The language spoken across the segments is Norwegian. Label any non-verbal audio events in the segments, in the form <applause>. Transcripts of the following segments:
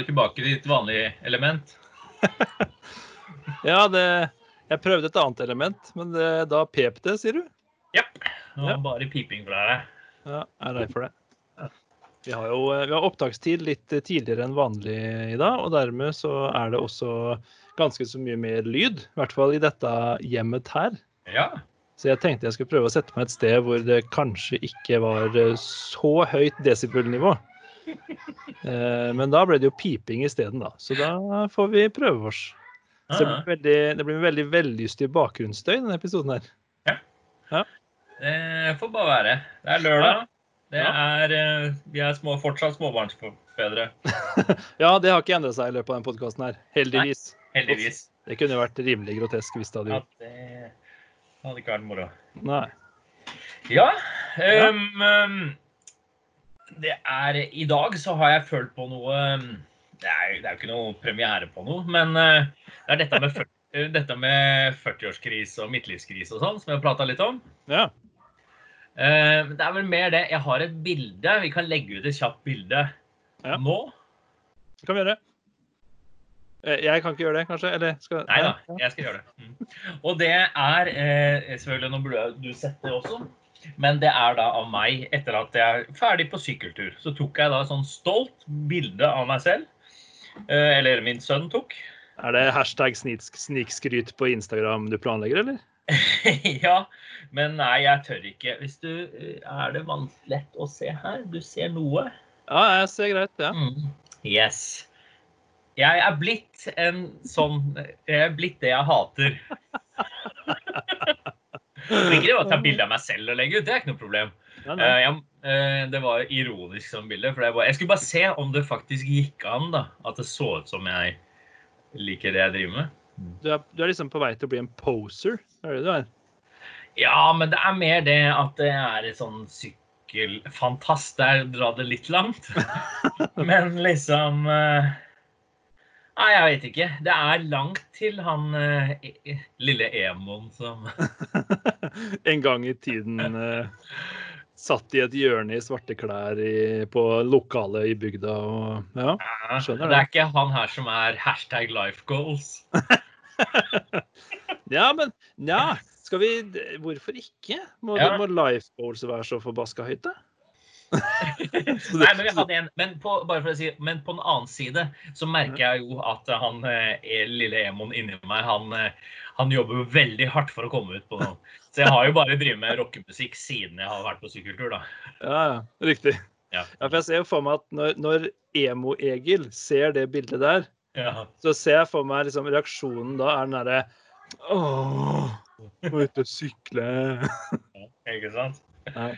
du tilbake i ditt vanlige element. <laughs> Ja, det, jeg prøvde et annet element, men det, da pep det, sier du? Ja. Det var Ja. bare piping for deg. Ja, jeg er lei for det. Vi har jo vi har opptakstid litt tidligere enn vanlig i dag, og dermed så er det også ganske så mye mer lyd. I hvert fall i dette hjemmet her. Ja. Så jeg tenkte jeg skulle prøve å sette meg et sted hvor det kanskje ikke var eh, så høyt desibelnivå. Eh, Men da ble det jo piping isteden, da. Så da får vi prøve oss. Så det blir, veldig, det blir veldig vellystig bakgrunnsstøy denne episoden her. Ja Det får bare være. Det er lørdag. Det er, eh, vi er små, fortsatt småbarnsfedre. <laughs> Ja, det har ikke endret seg i løpet av denne podkasten her. Heldigvis. Heldigvis. Det kunne vært rimelig grotesk hvis det hadde Ja, gjort. det hadde ikke vært moro. Nei. Ja. Um, ehm, det er I dag så har jeg følt på noe ehm, Det er, det er jo ikke noe premiere på noe, men eh, det er dette med, 40 <laughs> eh, dette med 40-årskrise og midtlivskrise og sånn, som vi har prata litt om. Ja. Eh, det er vel mer det. Jeg har et bilde. Vi kan legge ut et kjapt bilde Ja. nå. Det kan vi gjøre. Eh, Jeg kan ikke gjøre det, kanskje? Eller skal Nei da, jeg skal gjøre det. Mm. Og det er eh, Selvfølgelig, burde du setter også. Men det er da av meg etter at jeg er ferdig på sykkeltur. Så tok jeg da et sånn stolt bilde av meg selv. Eh, eller min sønn tok. <laughs> Er det hashtag snikskryt på Instagram du planlegger, eller? <laughs> ja, men nei, jeg tør ikke. Hvis du eh, Er det lett å se her? Du ser noe? Ja, jeg ser greit, ja. Mm. Yes. Jeg er blitt en sånn Jeg er blitt det jeg hater. <laughs> Ikke det å ta bilde av meg selv og legge ut, det er ikke noe problem. Nei, nei. Eh, jeg, eh, det var ironisk som bilde. For det var, jeg skulle bare se om det faktisk gikk an. da, At det så ut som jeg liker det jeg driver med. Du, er, du er liksom på vei til å bli en poser? Er det du er? Ja, men det er mer det at det er et sånn sykkelfantast. Der drar det litt langt. <laughs> men liksom eh, Nei, jeg vet ikke. Det er langt til han eh, e- lille Emon som <laughs> en gang i tiden eh, satt i et hjørne i svarte klær i, på lokalet i bygda og Ja. Skjønner Det det. er ikke han her som er hashtag life goals. <laughs> Ja, men ja. Skal vi Hvorfor ikke? Må, Ja. må life goals være så forbaska høyt, da? <laughs> Nei, men vi hadde en, men på, bare for å si, men på den annen side så merker jeg jo at han eh, lille Emon inni meg, han, eh, han jobber jo veldig hardt for å komme ut på noe. Så jeg har jo bare drevet med rockemusikk siden jeg har vært på sykkeltur, da. Ja, ja. Riktig. Ja. Ja, for jeg ser jo for meg at når, når Emo-Egil ser det bildet der, Ja. så ser jeg for meg liksom reaksjonen da er den derre Åh, må ut og sykle. Ikke sant? Ja.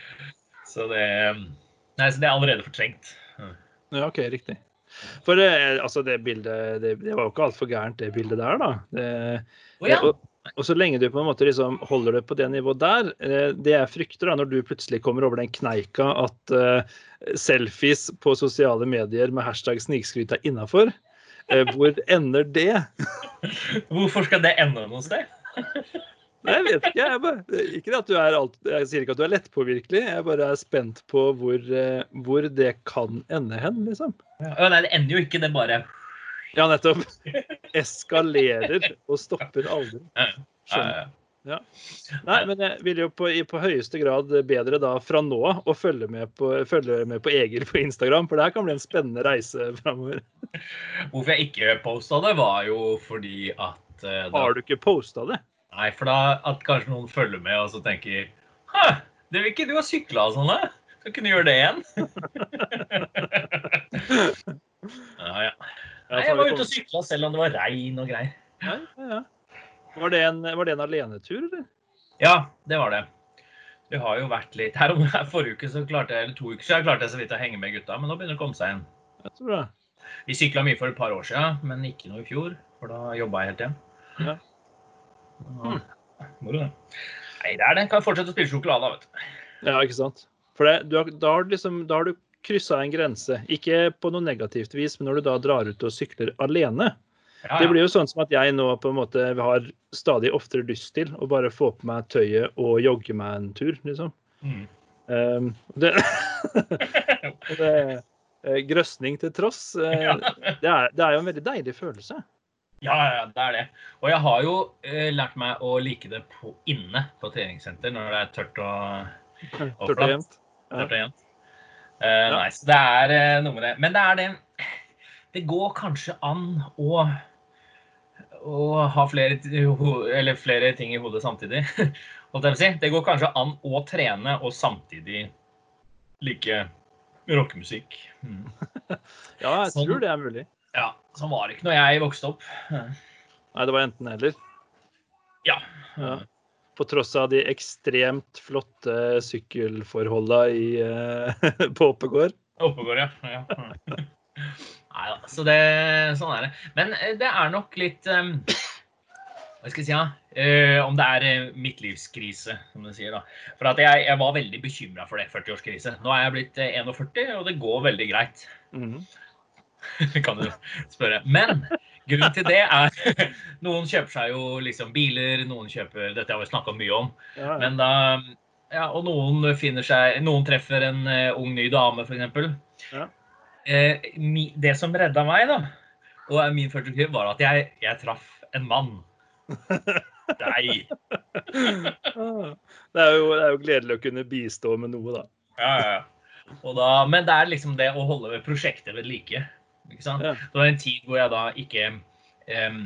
Så det Nei, så det er allerede fortrengt. Ja, OK, riktig. For altså det bildet det, det var jo ikke altfor gærent, det bildet der, da. Det, oh, ja. og, og så lenge du på en måte liksom holder det på det nivået der, eh, det jeg frykter da, når du plutselig kommer over den kneika at uh, selfies på sosiale medier med hashtag snikskryt er innafor, uh, hvor ender det? <laughs> Hvorfor skal det ende noe sted? <laughs> Nei, Jeg vet ikke. Jeg bare, ikke at du er alt, jeg sier ikke at du er lettpåvirkelig, jeg bare er spent på hvor, eh, hvor det kan ende hen, liksom. Ja, nei, det ender jo ikke, det bare Ja, nettopp. Eskalerer og stopper aldri. <laughs> Skjønner. Ja, Nei, men jeg vil jo på, på høyeste grad bedre da fra nå av å følge med på, følge med på Egil på Instagram, for det her kan bli en spennende reise framover. Hvorfor jeg ikke posta det, var jo fordi at eh, da, Har du ikke posta det? Nei, for da at kanskje noen følger med og så tenker Hæ, det vil ikke du ha sykla og sånn, da? Så kunne du gjøre det igjen. <laughs> ja, ja. Nei, jeg var ute og sykla selv om det var regn og greier. Ja, ja. Var, det en, var det en alenetur, eller? Ja, det var det. Det har jo vært litt Her om her forrige uke, så klarte jeg, eller to uker siden, klarte jeg så vidt å henge med gutta, men nå begynner det å komme seg igjen. Ja, så bra. Vi sykla mye for et par år siden, men ikke noe i fjor, for da jobba jeg helt igjen. Ja. Ja, Moro, det. Nei, det er det. Kan fortsette å spille sjokolade, vet du. Ja, ikke sant. For det, du har, da har du liksom, da har du kryssa en grense. Ikke på noe negativt vis, men når du da drar ut og sykler alene. Ja, Det blir jo sånn som at jeg nå på en måte har stadig oftere lyst til å bare få på meg tøyet og jogge meg en tur, liksom. Mm. Um, det, <laughs> det, Eh, grøsning til tross. eh, Ja. Det er, det er jo en veldig deilig følelse. Ja, ja, det er det. Og jeg har jo eh, lært meg å like det på, inne på treningssenter når det er tørt og, og Tørt og jevnt. Tørt og jevnt. Uh, Ja. Nei, så det er eh, noe med det. Men det er det Det går kanskje an å, å ha flere, eller flere ting i hodet samtidig. <laughs> Det går kanskje an å trene og samtidig like rockemusikk. Mm. <laughs> Ja, jeg Sånn. tror det er mulig. Ja, sånn var det ikke når jeg vokste opp. Nei, det var enten eller. Ja. Ja. På tross av de ekstremt flotte sykkelforholda i, eh, <laughs> på Oppegård. Oppegård, ja. ja. <laughs> Nei da, så det, sånn er det. Men eh, det er nok litt um, Hva skal jeg si, ja? Uh, om det er midtlivskrise, som du sier. da. For jeg, jeg var veldig bekymra for det, 40-årskrise. Nå er jeg blitt eh, 41, og det går veldig greit. Mhm. <laughs> kan du spørre. Men grunnen til det er <laughs> Noen kjøper seg jo liksom biler, noen kjøper Dette har vi snakka mye om. Ja. Men da ja, Og noen finner seg Noen treffer en eh, ung ny dame, f.eks. Ja. Eh, mi- det som redda meg, da, og min første kurs, var at jeg, jeg traff en mann. <laughs> Nei. Ah. Det er, jo, det er jo gledelig å kunne bistå med noe, da. Ja, ja, ja. Da, men det er liksom det å holde prosjektet ved like. Ikke sant? Ja. Det var en tid hvor jeg da ikke um,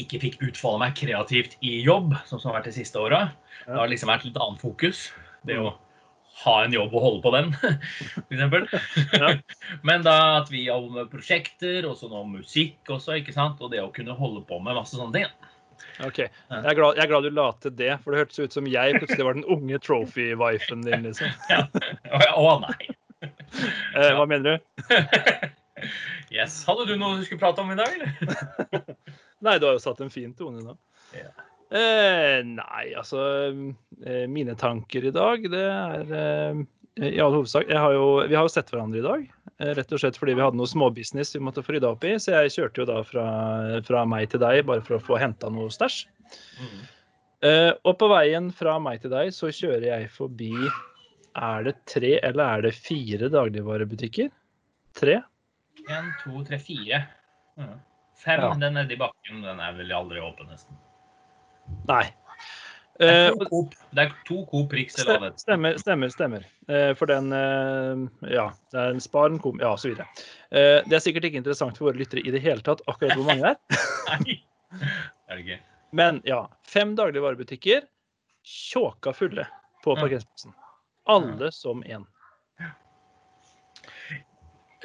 ikke fikk utfolde meg kreativt i jobb, sånn som har vært de siste åra. Det har liksom vært litt annet fokus. Det å ha en jobb og holde på den, <laughs> f.eks. Ja. <laughs> Men da at vi med prosjekter, og så nå musikk også, ikke sant. Og det å kunne holde på med masse sånne ting. OK. Jeg er, glad, jeg er glad du la til det, for det hørtes ut som jeg plutselig var den unge trophy-wifen din, liksom. <laughs> Ja. Å, å nei. Eh, hva mener du? Yes. Hadde du noe du skulle prate om i dag, eller? <laughs> Nei, du har jo satt en fin tone nå. Yeah. Eh, nei, altså eh, Mine tanker i dag, det er eh, i all hovedsak har jo, Vi har jo sett hverandre i dag. eh, Rett og slett fordi vi hadde noe småbusiness vi måtte få rydda opp i. Så jeg kjørte jo da fra, fra meg til deg bare for å få henta noe stæsj. Mm. Eh, og på veien fra meg til deg så kjører jeg forbi Er det tre eller er det fire dagligvarebutikker? Tre? En, to, tre, fire. Mm. Fem, Ja. den nede i bakken, den er vel aldri åpen, nesten. Nei. Det Eh, er to Coop, det er to Coop Rix eller det. Stemmer, stemmer. stemmer. Eh, For den eh, Ja, det er en spar, en Coop, Ja, osv. Eh, Det er sikkert ikke interessant for våre lyttere i det hele tatt, akkurat hvor mange det er. <laughs> Nei. Det er det ikke. Men ja, fem dagligvarebutikker tjåka fulle på Ja. parkeringsplassen. Alle som én.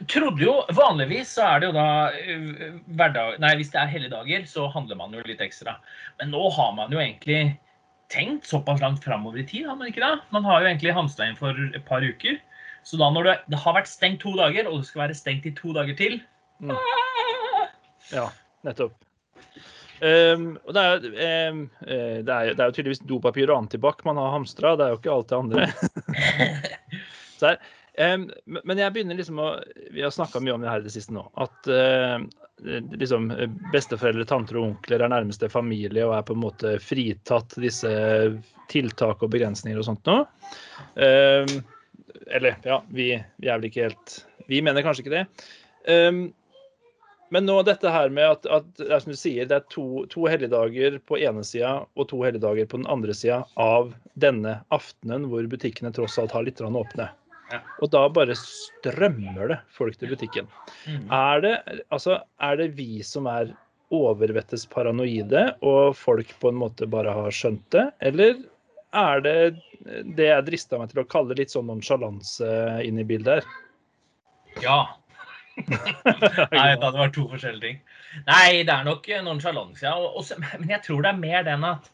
Trodde jo, Vanligvis så er det jo da øh, hverdag... Nei, hvis det er helligdager, så handler man jo litt ekstra. Men nå har man jo egentlig tenkt såpass langt framover i tid, har man ikke det? Man har jo egentlig hamstra inn for et par uker. Så da når det, det har vært stengt to dager, og det skal være stengt i to dager til Mm. ah, Ja, nettopp. Um, og det er, um, eh, det, er, det er jo tydeligvis dopapir og antibac man har hamstra, det er jo ikke alt det andre. <laughs> Så her, men- jeg begynner liksom å Vi har snakka mye om det her i det siste nå. At uh, liksom besteforeldre, tanter og onkler er nærmeste familie og er på en måte fritatt disse tiltak og begrensninger og sånt nå. Um, eller ja, vi, vi er vel ikke helt Vi mener kanskje ikke det. Um, men nå dette her med at, at det er som du sier, det er to, to helligdager på ene sida og to helligdager på den andre sida av denne aftenen hvor butikkene tross alt har litt åpne. Og da bare strømmer det folk til butikken. mm. Er det, altså, er det vi som er overvettes paranoide, og folk på en måte bare har skjønt det? Eller er det det jeg drista meg til å kalle litt sånn nonsjalanse inn i bildet her? Ja. <laughs> Nei, det var to forskjellige ting. Nei, det er nok nonsjalanse, ja. Men jeg tror det er mer den at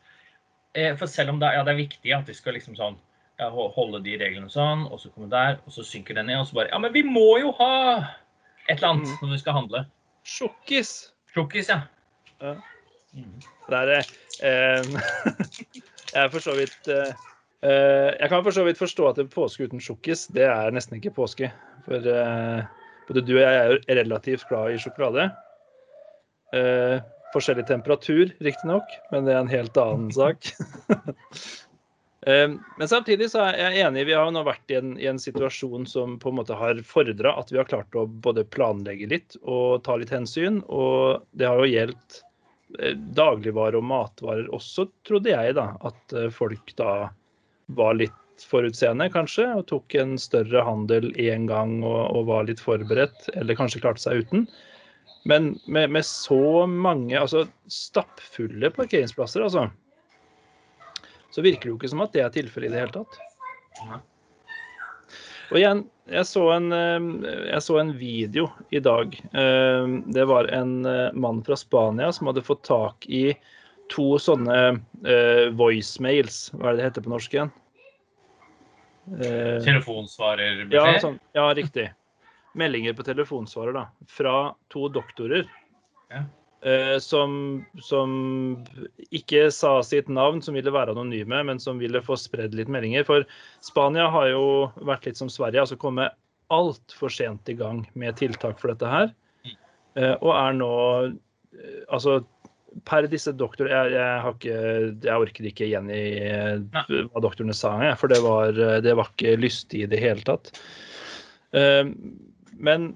eh, For selv om det, ja, det er viktig at vi skal liksom sånn ja, holde de reglene sånn, og så komme der, og så synker den ned, og så bare Ja, men vi må jo ha et eller annet Mm. når vi skal handle. Sjokkis! Sjokkis, ja. Ja. Mm. Det er eh, <laughs> Jeg er for så vidt eh, eh, Jeg kan for så vidt forstå at det er påske uten sjokkis, det er nesten ikke påske. For eh, både du og jeg er jo relativt glad i sjokolade. Eh, forskjellig temperatur, riktignok, men det er en helt annen <laughs> sak. <laughs> Eh, men samtidig så er jeg enig, vi har nå vært i en, i en situasjon som på en måte har fordra at vi har klart å både planlegge litt og ta litt hensyn. Og det har jo gjeldt eh, dagligvarer og matvarer også, trodde jeg, da. At eh, folk da var litt forutseende, kanskje, og tok en større handel én gang og, og, var litt forberedt, eller kanskje klarte seg uten. Men med, med så mange, altså stappfulle parkeringsplasser, altså så virker det jo ikke som at det er tilfellet i det hele tatt. Og igjen, jeg så, en, eh, jeg så en video i dag. Eh, det var en eh, mann fra Spania som hadde fått tak i to sånne voicemails. Hva er det det heter på norsk igjen? Telefonsvarerbeskjed? Ja, sånn, ja, riktig. Meldinger på telefonsvarer, da. Fra to doktorer. Ja. Eh, som, som, ikke sa sitt navn, som ville være anonyme, men som ville få spredd litt meldinger. For Spania har jo vært litt som Sverige, altså kommet altfor sent i gang med tiltak for dette her. Eh, og er nå eh, Altså per disse doktor... jeg, jeg, ikke, jeg, orker ikke gjengi hva doktorene sa, for det var, det var ikke lystig i det hele tatt. Men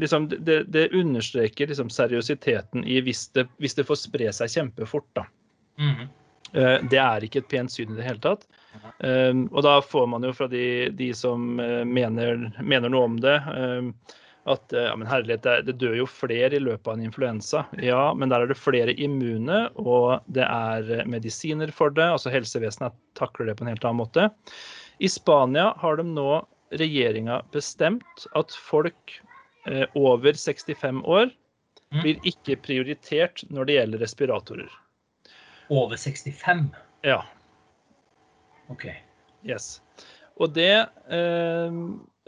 liksom, det, det, understreker liksom seriøsiteten i hvis det, hvis det, får spre seg kjempefort. da. Mm. Det er ikke et pent syn i det hele tatt. Um, og da får man jo fra de, de som uh, mener, mener, noe om det, at ja, men herlighet, det, dør jo flere i løpet av en influensa. Ja, men der er det flere immune, og det er medisiner for det. altså Helsevesenet takler det på en helt annen måte. I Spania har de nå regjeringa bestemt at folk eh, over 65 år mm. blir ikke prioritert når det gjelder respiratorer. Over 65? Ja. OK. Yes. Og det eh,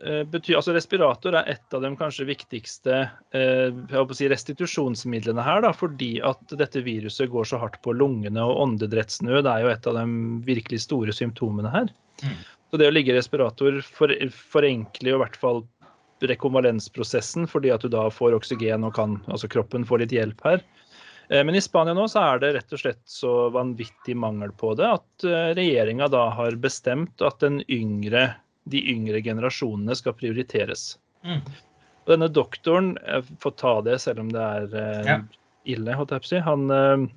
eh, betyr Altså respirator er et av de kanskje viktigste eh, si restitusjonsmidlene her, da, fordi at dette viruset går så hardt på lungene, og åndedrettsnød er jo et av de virkelig store symptomene her. Mm. Så det å ligge i respirator for, forenkler jo i hvert fall rekonvalensprosessen, fordi at du da får oksygen og kan, altså kroppen får litt hjelp her. Eh, men i Spania nå så er det rett og slett så vanvittig mangel på det at eh, regjeringa da har bestemt at yngre, de yngre generasjonene skal prioriteres. Mm. Og denne doktoren, jeg får ta det selv om det er eh, ja. ille, holdt jeg på å si, han,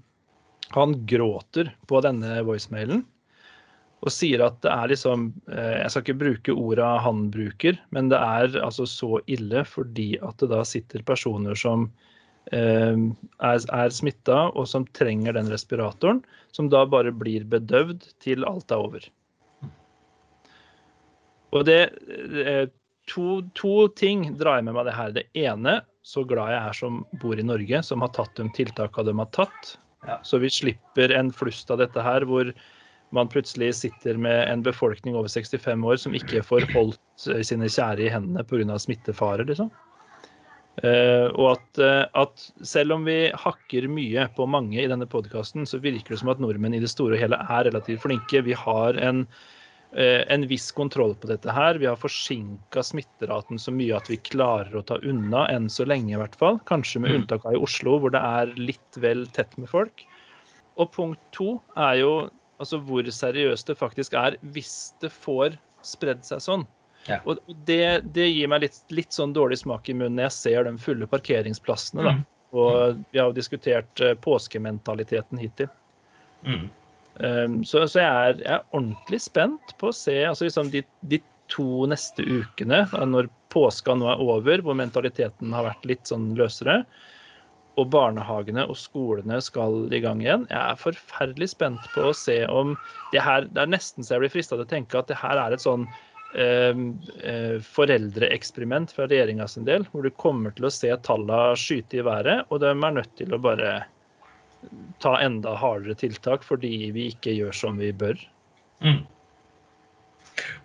han gråter på denne voicemailen og sier at det er liksom eh, Jeg skal ikke bruke orda han bruker, men det er altså så ille fordi at det da sitter personer som eh, er, er smitta, og som trenger den respiratoren, som da bare blir bedøvd til alt er over. Og det eh, to, to ting drar jeg med meg det her. Det ene, så glad jeg er som bor i Norge, som har tatt de tiltakene de har tatt. Ja. Så vi slipper en flust av dette her hvor man plutselig sitter med en befolkning over 65 år som ikke får holdt eh, sine kjære i hendene pga. smittefare. Liksom. Uh, og at, uh, at, selv om vi hakker mye på mange i denne podkasten, så virker det som at nordmenn i det store og hele er relativt flinke. Vi har en, uh, en viss kontroll på dette her. Vi har forsinka smitteraten så mye at vi klarer å ta unna, enn så lenge i hvert fall. Kanskje med mm. unntak av i Oslo, hvor det er litt vel tett med folk. Og punkt to er jo Altså hvor seriøst det faktisk er hvis det får spredd seg sånn. Ja. Og det, det, gir meg litt, litt, sånn dårlig smak i munnen når jeg ser de fulle parkeringsplassene. da. Mm. Og vi har jo diskutert uh, påskementaliteten hittil. Mm. Um, så, så jeg, er, jeg, er, ordentlig spent på å se altså liksom de, de to neste ukene, når påska nå er over, hvor mentaliteten har vært litt sånn løsere, og barnehagene og skolene skal i gang igjen. Jeg er forferdelig spent på å se om det her Det er nesten så jeg blir frista til å tenke at det her er et sånn eh, eh, foreldreeksperiment fra regjeringa sin del, hvor du kommer til å se tallene skyte i været, og de er nødt til å bare ta enda hardere tiltak fordi vi ikke gjør som vi bør. Mm.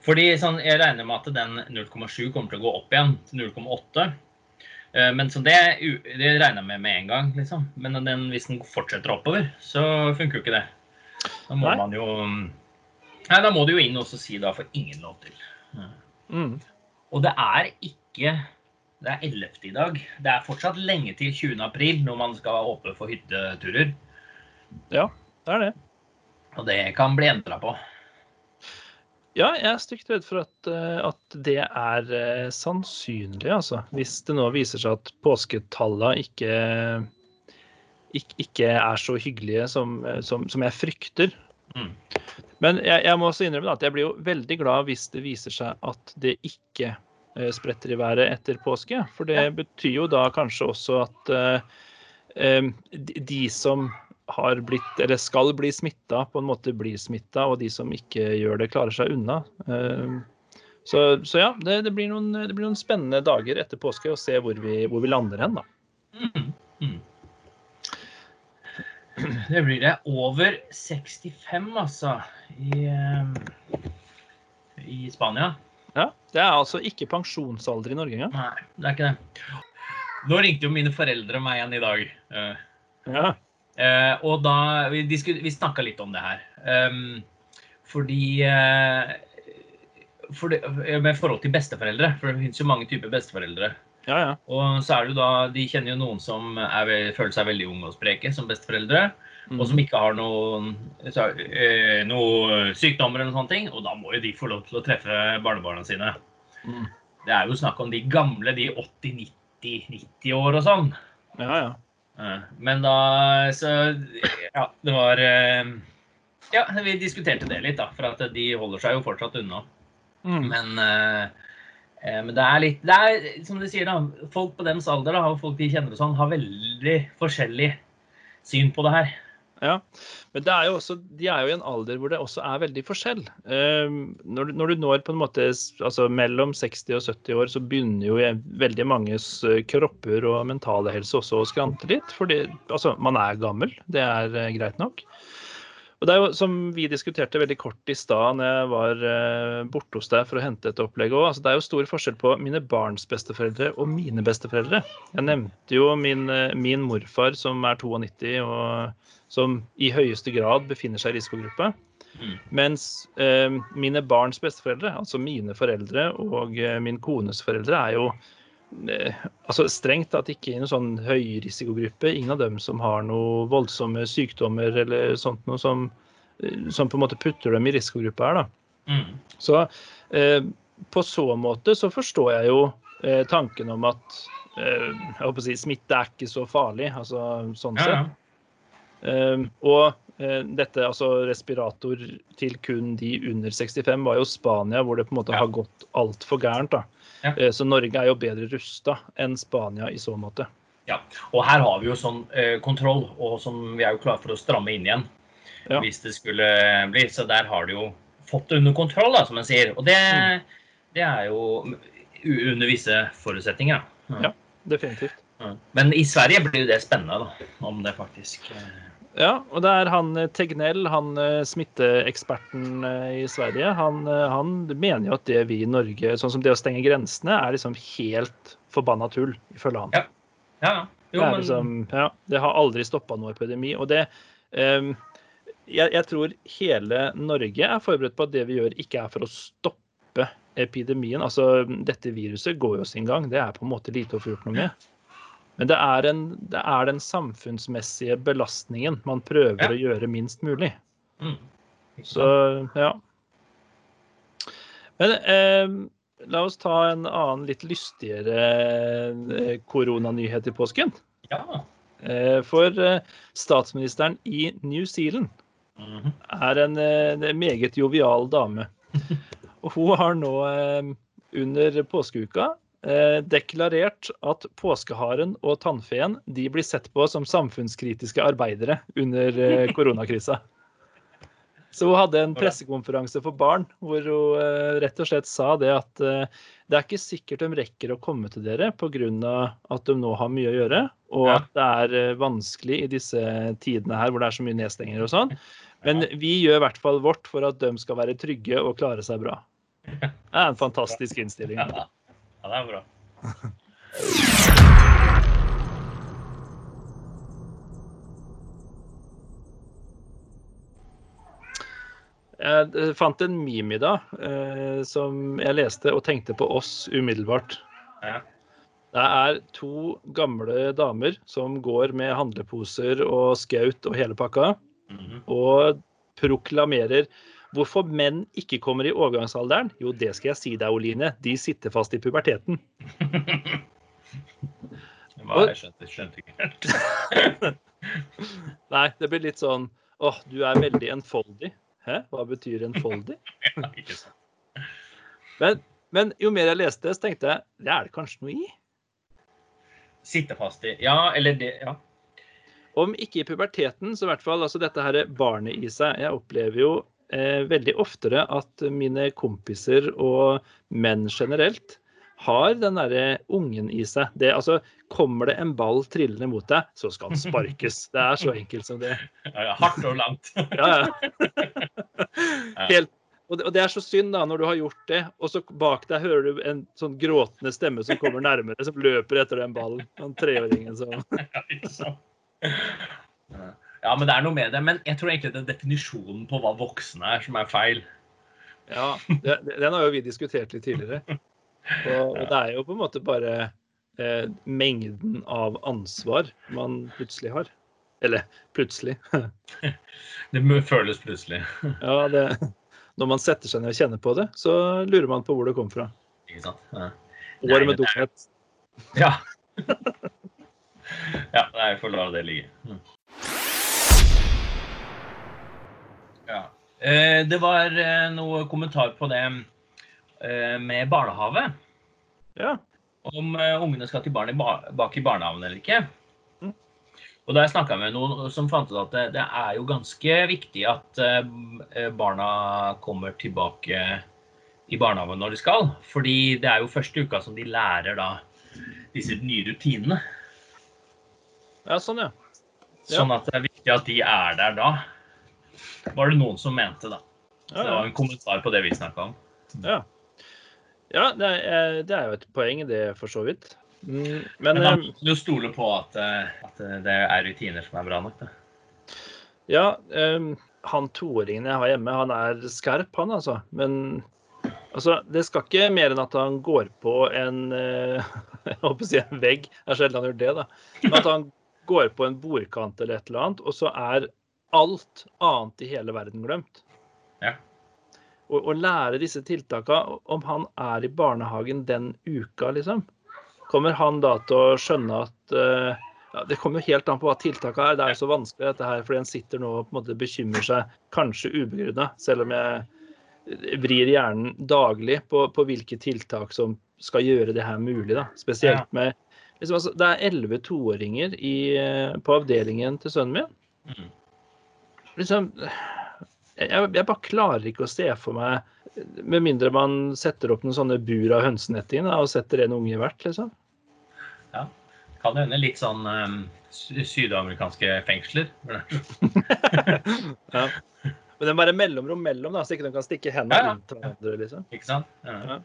Fordi sånn, Jeg regner med at den 0,7 kommer til å gå opp igjen til 0,8. Eh, men så det, det regner jeg med med en gang, liksom. Men den, hvis den fortsetter oppover, så funker jo ikke det. Da må Nei. man jo Nei, da må du jo inn og si da får ingen lov til. Mm. Og det er ikke Det er 11. i dag. Det er fortsatt lenge til 20. april når man skal åpne for hytteturer. Ja, det er det. Og det kan bli endra på. Ja, jeg er stygt redd for at, eh, at det er eh, sannsynlig, altså. Hvis det nå viser seg at påsketallene ikke, ikke, ikke er så hyggelige som, eh, som, som jeg frykter. Mm. Men jeg, jeg må også innrømme at jeg blir jo veldig glad hvis det viser seg at det ikke spretter i været etter påske. For det betyr jo da kanskje også at de, de som har blitt, eller skal bli smitta, på en måte blir smitta, og de som ikke gjør det, klarer seg unna. Eh, Så, så ja, det, det, blir noen, det blir noen spennende dager etter påske å se hvor vi, hvor vi lander hen, da. Mm. Mm. Det blir det. Over 65, altså, i, eh, i Spania. Ja, Det er altså ikke pensjonsalder i Norge engang. Nei, det er ikke det. Nå ringte jo mine foreldre meg igjen i dag. eh, Ja. Eh, og da Vi, vi snakka litt om det her. Um, fordi eh, for det, Med forhold til besteforeldre, for det finnes jo mange typer besteforeldre. ja, ja. Og så er det jo da, De kjenner jo noen som er, føler seg veldig unge og spreke som besteforeldre. Mm. Og som ikke har noen, så, eh, noen sykdommer eller sånne ting. Og da må jo de få lov til å treffe barnebarna sine. Mm. Det er jo snakk om de gamle, de 80-90-90 år og sånn. ja, ja. Eh, Men da Så ja, det var eh, Ja, vi diskuterte det litt, da. For at de holder seg jo fortsatt unna. Mm. Men, eh, men det er litt Det er som du sier, da. Folk på deres alder da, og folk de kjenner og sånn, har veldig forskjellig syn på det her. Ja, men er også, de er jo i en alder hvor det også er veldig forskjell. Eh, når, du- når du når på en måte altså mellom 60 og 70 år, så begynner jo veldig manges kropper og mentale helse også å skrante litt. Fordi altså, man er gammel, det er eh, greit nok. Og det er jo som vi diskuterte veldig kort i stad når jeg var eh, borte hos deg for å hente et opplegg òg. Altså, det er jo stor forskjell på mine barns besteforeldre og mine besteforeldre. Jeg nevnte jo min, eh, min morfar som er 92 og som i høyeste grad befinner seg i risikogruppe. Mm. Mens eh, mine barns besteforeldre, altså mine foreldre og eh, min kones foreldre, er jo eh, altså strengt tatt ikke i noen sånn høyrisikogruppe. Ingen av dem som har noen voldsomme sykdommer eller sånt noe som, eh, som på en måte putter dem i risikogruppa her. da. Mm. Så eh, på så måte så forstår jeg jo eh, tanken om at eh, jeg håper å si, smitte er ikke så farlig, altså sånn Ja, sett. ja. Eh, og eh, dette, altså respirator til kun de under 65, var jo Spania, hvor det på en måte Ja. har gått altfor gærent. da. Ja. Eh, så Norge er jo bedre rusta enn Spania i så måte. Ja, og her har vi jo sånn eh, kontroll, og som vi er jo klare for å stramme inn igjen. Ja. Hvis det skulle bli. Så der har de jo fått det under kontroll, da, som en sier. Og det, Mm. det er jo under visse forutsetninger. Ja, Ja. Definitivt. Ja. Men i Sverige blir det spennende, da. Om det faktisk eh, Ja, og det er han eh, Tegnell, han eh, smitteeksperten eh, i Sverige, han, han mener jo at det vi i Norge, sånn som det å stenge grensene, er liksom helt forbanna tull, ifølge han. Ja. Ja, ja. Jo, det, liksom, ja, det har aldri stoppa noe epidemi. Og det ehm, jeg, jeg tror hele Norge er forberedt på at det vi gjør, ikke er for å stoppe epidemien. Altså, dette viruset går jo sin gang. Det er på en måte lite å få gjort noe med. Men det er, en, det er den samfunnsmessige belastningen man prøver Ja. å gjøre minst mulig. mm. Så ja. Men eh, la oss ta en annen litt lystigere eh, koronanyhet i påsken. Ja. Eh, For eh, statsministeren i New Zealand Mhm. er en en, meget jovial dame. <laughs> Og hun har nå eh, under påskeuka eh, deklarert at påskeharen og tannfeen de blir sett på som samfunnskritiske arbeidere under eh, <laughs> koronakrisa. Så hun hadde en pressekonferanse for barn hvor hun eh, rett og slett sa det at eh, det er ikke sikkert de rekker å komme til dere pga. at de nå har mye å gjøre, og at det er eh, vanskelig i disse tidene her hvor det er så mye nedstenginger og sånn. Men vi gjør i hvert fall vårt for at de skal være trygge og klare seg bra. <laughs> Det er en fantastisk innstilling. Ja, ja, det er bra. Jeg eh, fant en meme i dag eh, som jeg leste og tenkte på oss umiddelbart. Ja. Det er to gamle damer som går med handleposer og skaut og hele pakka, Mhm. og proklamerer Hvorfor menn ikke kommer i overgangsalderen? Jo, det skal jeg si deg, Oline. De sitter fast i puberteten. Hva? Jeg skjønte, skjønte ikke helt. <laughs> Nei, det blir litt sånn åh, du er veldig enfoldig. Hæ? Hva betyr enfoldig? <laughs> Men, men jo mer jeg leste, så tenkte jeg det er det kanskje noe i. Sitte fast i Ja, eller det Ja. Om ikke i puberteten, så i hvert fall altså dette her barnet i seg. Jeg opplever jo veldig oftere at mine kompiser og menn generelt har den derre ungen i seg. Det, altså, kommer det en ball trillende mot deg, så skal den sparkes. Det er så enkelt som det. Ja, ja, hardt og langt. <laughs> Ja, <laughs> ja. Helt, og, det, og det er så synd da, når du har gjort det, og så bak deg hører du en sånn gråtende stemme som kommer nærmere, som løper etter den ballen. Den treåringen som <laughs> Ja, men det er noe med det. Men jeg tror egentlig det er definisjonen på hva voksne er, som er feil. Ja, det, den har jo vi diskutert litt tidligere. <laughs> Og, og det er jo på en måte bare eh, mengden av ansvar man plutselig har. Eller plutselig. <laughs> Det føles plutselig. <laughs> Ja, det, når man setter seg ned og kjenner på det, så lurer man på hvor det kom fra. Ikke sant? Ja. År med dumhet. Ja. ja, nei, jeg får la det ligge. Mm. Ja. Eh, Det var eh, noe kommentar på det eh, med barnehage. Ja. Om ungene skal tilbake i bar- bak i barnehagen eller ikke. Mm. Og da jeg snakka med noen som fant ut at det, det er jo ganske viktig at barna kommer tilbake i barnehagen når de skal. Fordi det er jo første uka som de lærer da disse nye rutinene. ja, sånn, ja. Ja. Sånn at det er viktig at de er der da. Var det noen som mente, da. Så det var en kommentar på det vi snakka om. ja. ja det, er, det er jo et poeng, det, for så vidt. Mm, Men, Men da eh, må du stole på at, eh, at det er rutiner som er bra nok. Da. Ja, Um, han toåringen jeg har hjemme, han er skarp, han altså. Men altså, det skal ikke mer enn at han går på en <laughs> Jeg Jeg håper å si en vegg. Det er sjelden han gjør det, da. Men at han går på en bordkant eller et eller annet, og så er alt annet i hele verden glemt. Ja. Å lære disse tiltakene, om han er i barnehagen den uka, liksom. Kommer han da til å skjønne at uh, ja, Det kommer jo helt an på hva tiltakene er. Det er jo så vanskelig dette her, fordi en sitter nå og på en måte bekymrer seg, kanskje ubegrunna, selv om jeg vrir hjernen daglig på, på hvilke tiltak som skal gjøre det her mulig. da. Spesielt med liksom, altså, Det er elleve toåringer eh, på avdelingen til sønnen min. Liksom, jeg, jeg bare klarer ikke å se for meg Med mindre man setter opp noen sånne bur av hønsenetting og setter en unge i hvert, liksom. Ja. Kan hende litt sånn um, sydamerikanske fengsler. <laughs> Ja. Men det må være mellomrom mellom, da, så ikke de kan stikke hendene Ja, ja. rundt hverandre. liksom. Ikke sant? Ja.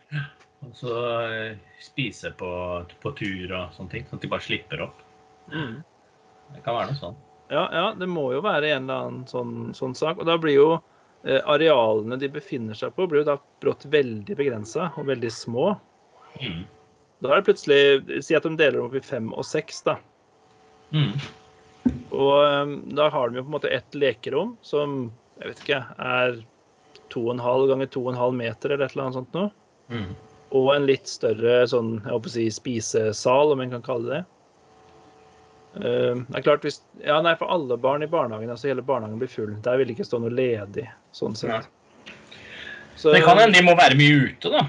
Og så uh, spise på, på tur og sånne ting, sånn at de bare slipper opp. Mm. Det kan være noe sånn. Ja, ja, det må jo være en eller annen sånn, sånn sak. Og da blir jo eh, arealene de befinner seg på, blir jo da brått veldig begrensa og veldig små. Mm. Da er det plutselig Si at de deler dem opp i fem og seks, da. Mm. Og um, da har de jo på en måte ett lekerom som jeg vet ikke, er to og en halv ganger to og en halv meter eller et eller annet sånt noe. Mm. Og en litt større sånn, jeg håper å si, spisesal, om en kan kalle det det. Eh, det er klart hvis, ja nei, For alle barn i barnehagen, altså hele barnehagen blir full. Der vil det ikke stå noe ledig. sånn sett. Så, Det kan hende de må være mye ute, da.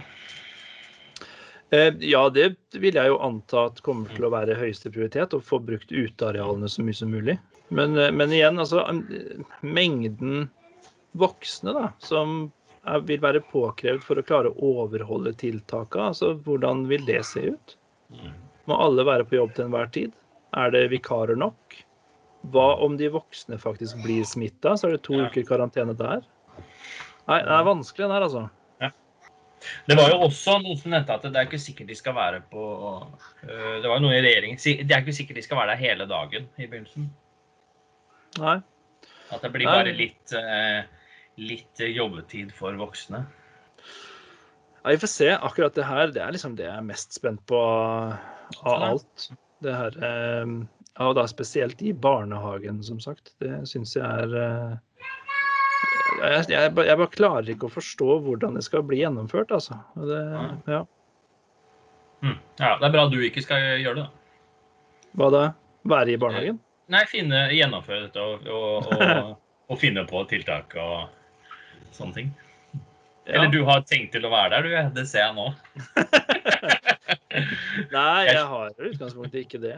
Uh, ja, det vil jeg jo anta at kommer til å være høyeste prioritet. Å få brukt utearealene så mye som mulig. Men, uh, men igjen, altså Mengden voksne da, som er, vil være påkrevd for å klare å overholde tiltakene, altså hvordan vil det se ut? Mm. Må alle være på jobb til enhver tid? Er det vikarer nok? Hva om de voksne faktisk blir smitta? Så er det to Ja. uker karantene der. Nei, det er vanskelig den her, altså. Det var jo også noen som nevnte at det er ikke sikkert de skal være på øh, Det var jo noen i regjeringen Det er ikke sikkert de skal være der hele dagen i begynnelsen. Nei. At det blir bare litt, øh, litt jobbetid for voksne. Ja, vi får se. Akkurat det her, det er liksom det jeg er mest spent på av Sånn, ja. alt. Det her, eh, ja, og da spesielt i barnehagen, som sagt. Det syns jeg er eh, jeg, jeg, jeg bare klarer ikke å forstå hvordan det skal bli gjennomført, altså. Det, ja. Mm. Ja, det er bra du ikke skal gjøre det. da. Hva da? Være i barnehagen? Nei, finne, gjennomføre dette og, og, og, <laughs> og finne på tiltak og sånne ting. Ja. Eller du har tenkt til å være der, du. Det ser jeg nå. <laughs> Nei, jeg har i utgangspunktet ikke det.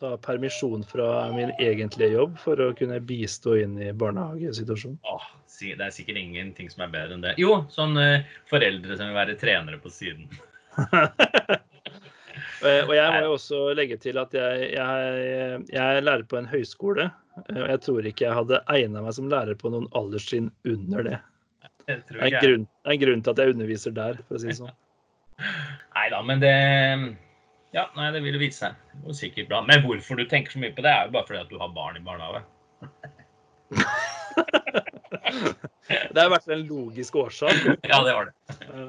Ta permisjon fra min egentlige jobb for å kunne bistå inn i barnehagesituasjonen. Åh, det er sikkert ingenting som er bedre enn det. Jo, sånn eh, foreldre som vil være trenere på siden. <laughs> Og jeg må jo også legge til at jeg, jeg, jeg er lærer på en høyskole. eh, Og jeg tror ikke jeg hadde egna meg som lærer på noen alderstrinn under det. Det er en grunn, det er en grunn til at jeg underviser der, for å si det sånn. Nei da, men det Ja, nei, det vil vise seg. Det går sikkert bra. Men hvorfor du tenker så mye på det, er jo bare fordi at du har barn i barnehage. <laughs> Det har vært en logisk årsak. Ja, det var det. Ja.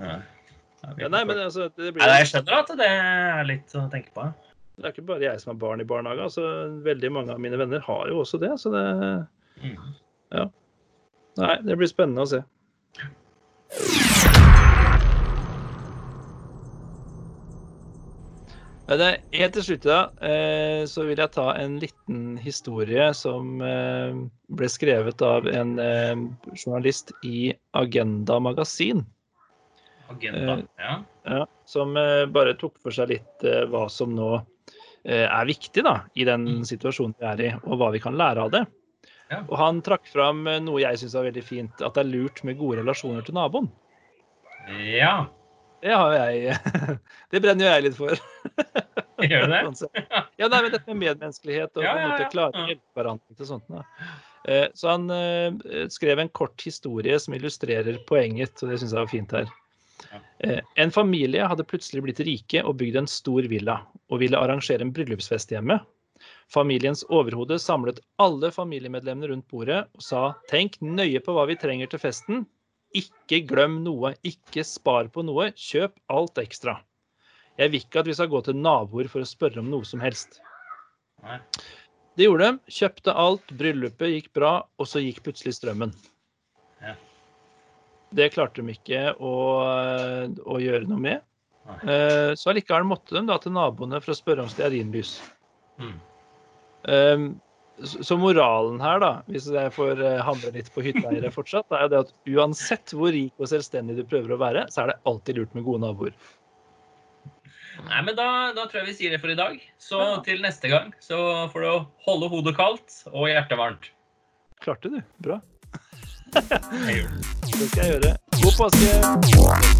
Ja. Ja, nei, men altså, det, blir, Nei, jeg skjønner at det er litt å tenke på. det er ikke bare jeg som har barn i barnehage. Altså, veldig mange av mine venner har jo også det. Så det Mm. Nei, det blir spennende å se. Helt til slutt da, eh, så vil jeg ta en liten historie som eh, ble skrevet av en eh, journalist i Agenda magasin. Agenda. Ja. Ja, som bare tok for seg litt hva som nå er viktig da, i den Mm. situasjonen vi er i, og hva vi kan lære av det. Ja. Og han trakk fram noe jeg syns er veldig fint, at det er lurt med gode relasjoner til naboen. ja. Det har jeg <laughs> Det brenner jo jeg litt for. <laughs> Gjør du det? Sånn. Ja, nei, men dette med medmenneskelighet og Ja, ja, ja. klare å hjelpe hverandre til sånt. Da. Eh, Så han eh, skrev en kort historie som illustrerer poenget, og det syns jeg var fint her. Eh, En familie hadde plutselig blitt rike og bygd en stor villa, og ville arrangere en bryllupsfest hjemme. Familiens overhode samlet alle familiemedlemmene rundt bordet og sa tenk nøye på hva vi trenger til festen. Ikke glem noe, ikke spar på noe, kjøp alt ekstra. Jeg vil ikke at vi skal gå til naboer for å spørre om noe som helst. Det gjorde de. Kjøpte alt, bryllupet gikk bra, og så gikk plutselig strømmen. Ja. Det klarte de ikke å, å gjøre noe med. Eh, Så allikevel måtte de da til naboene for å spørre om stearinlys. Mm. Så moralen her, da, hvis jeg får handle hamre litt på hytteeiere fortsatt, er det at uansett hvor rik og selvstendig du prøver å være, så er det alltid lurt med gode naboer. Nei, men da, da tror jeg vi sier det for i dag. Så Ja. til neste gang så får du holde hodet kaldt og hjertet varmt. Klarte du. Bra. Det skal jeg gjøre. God påske!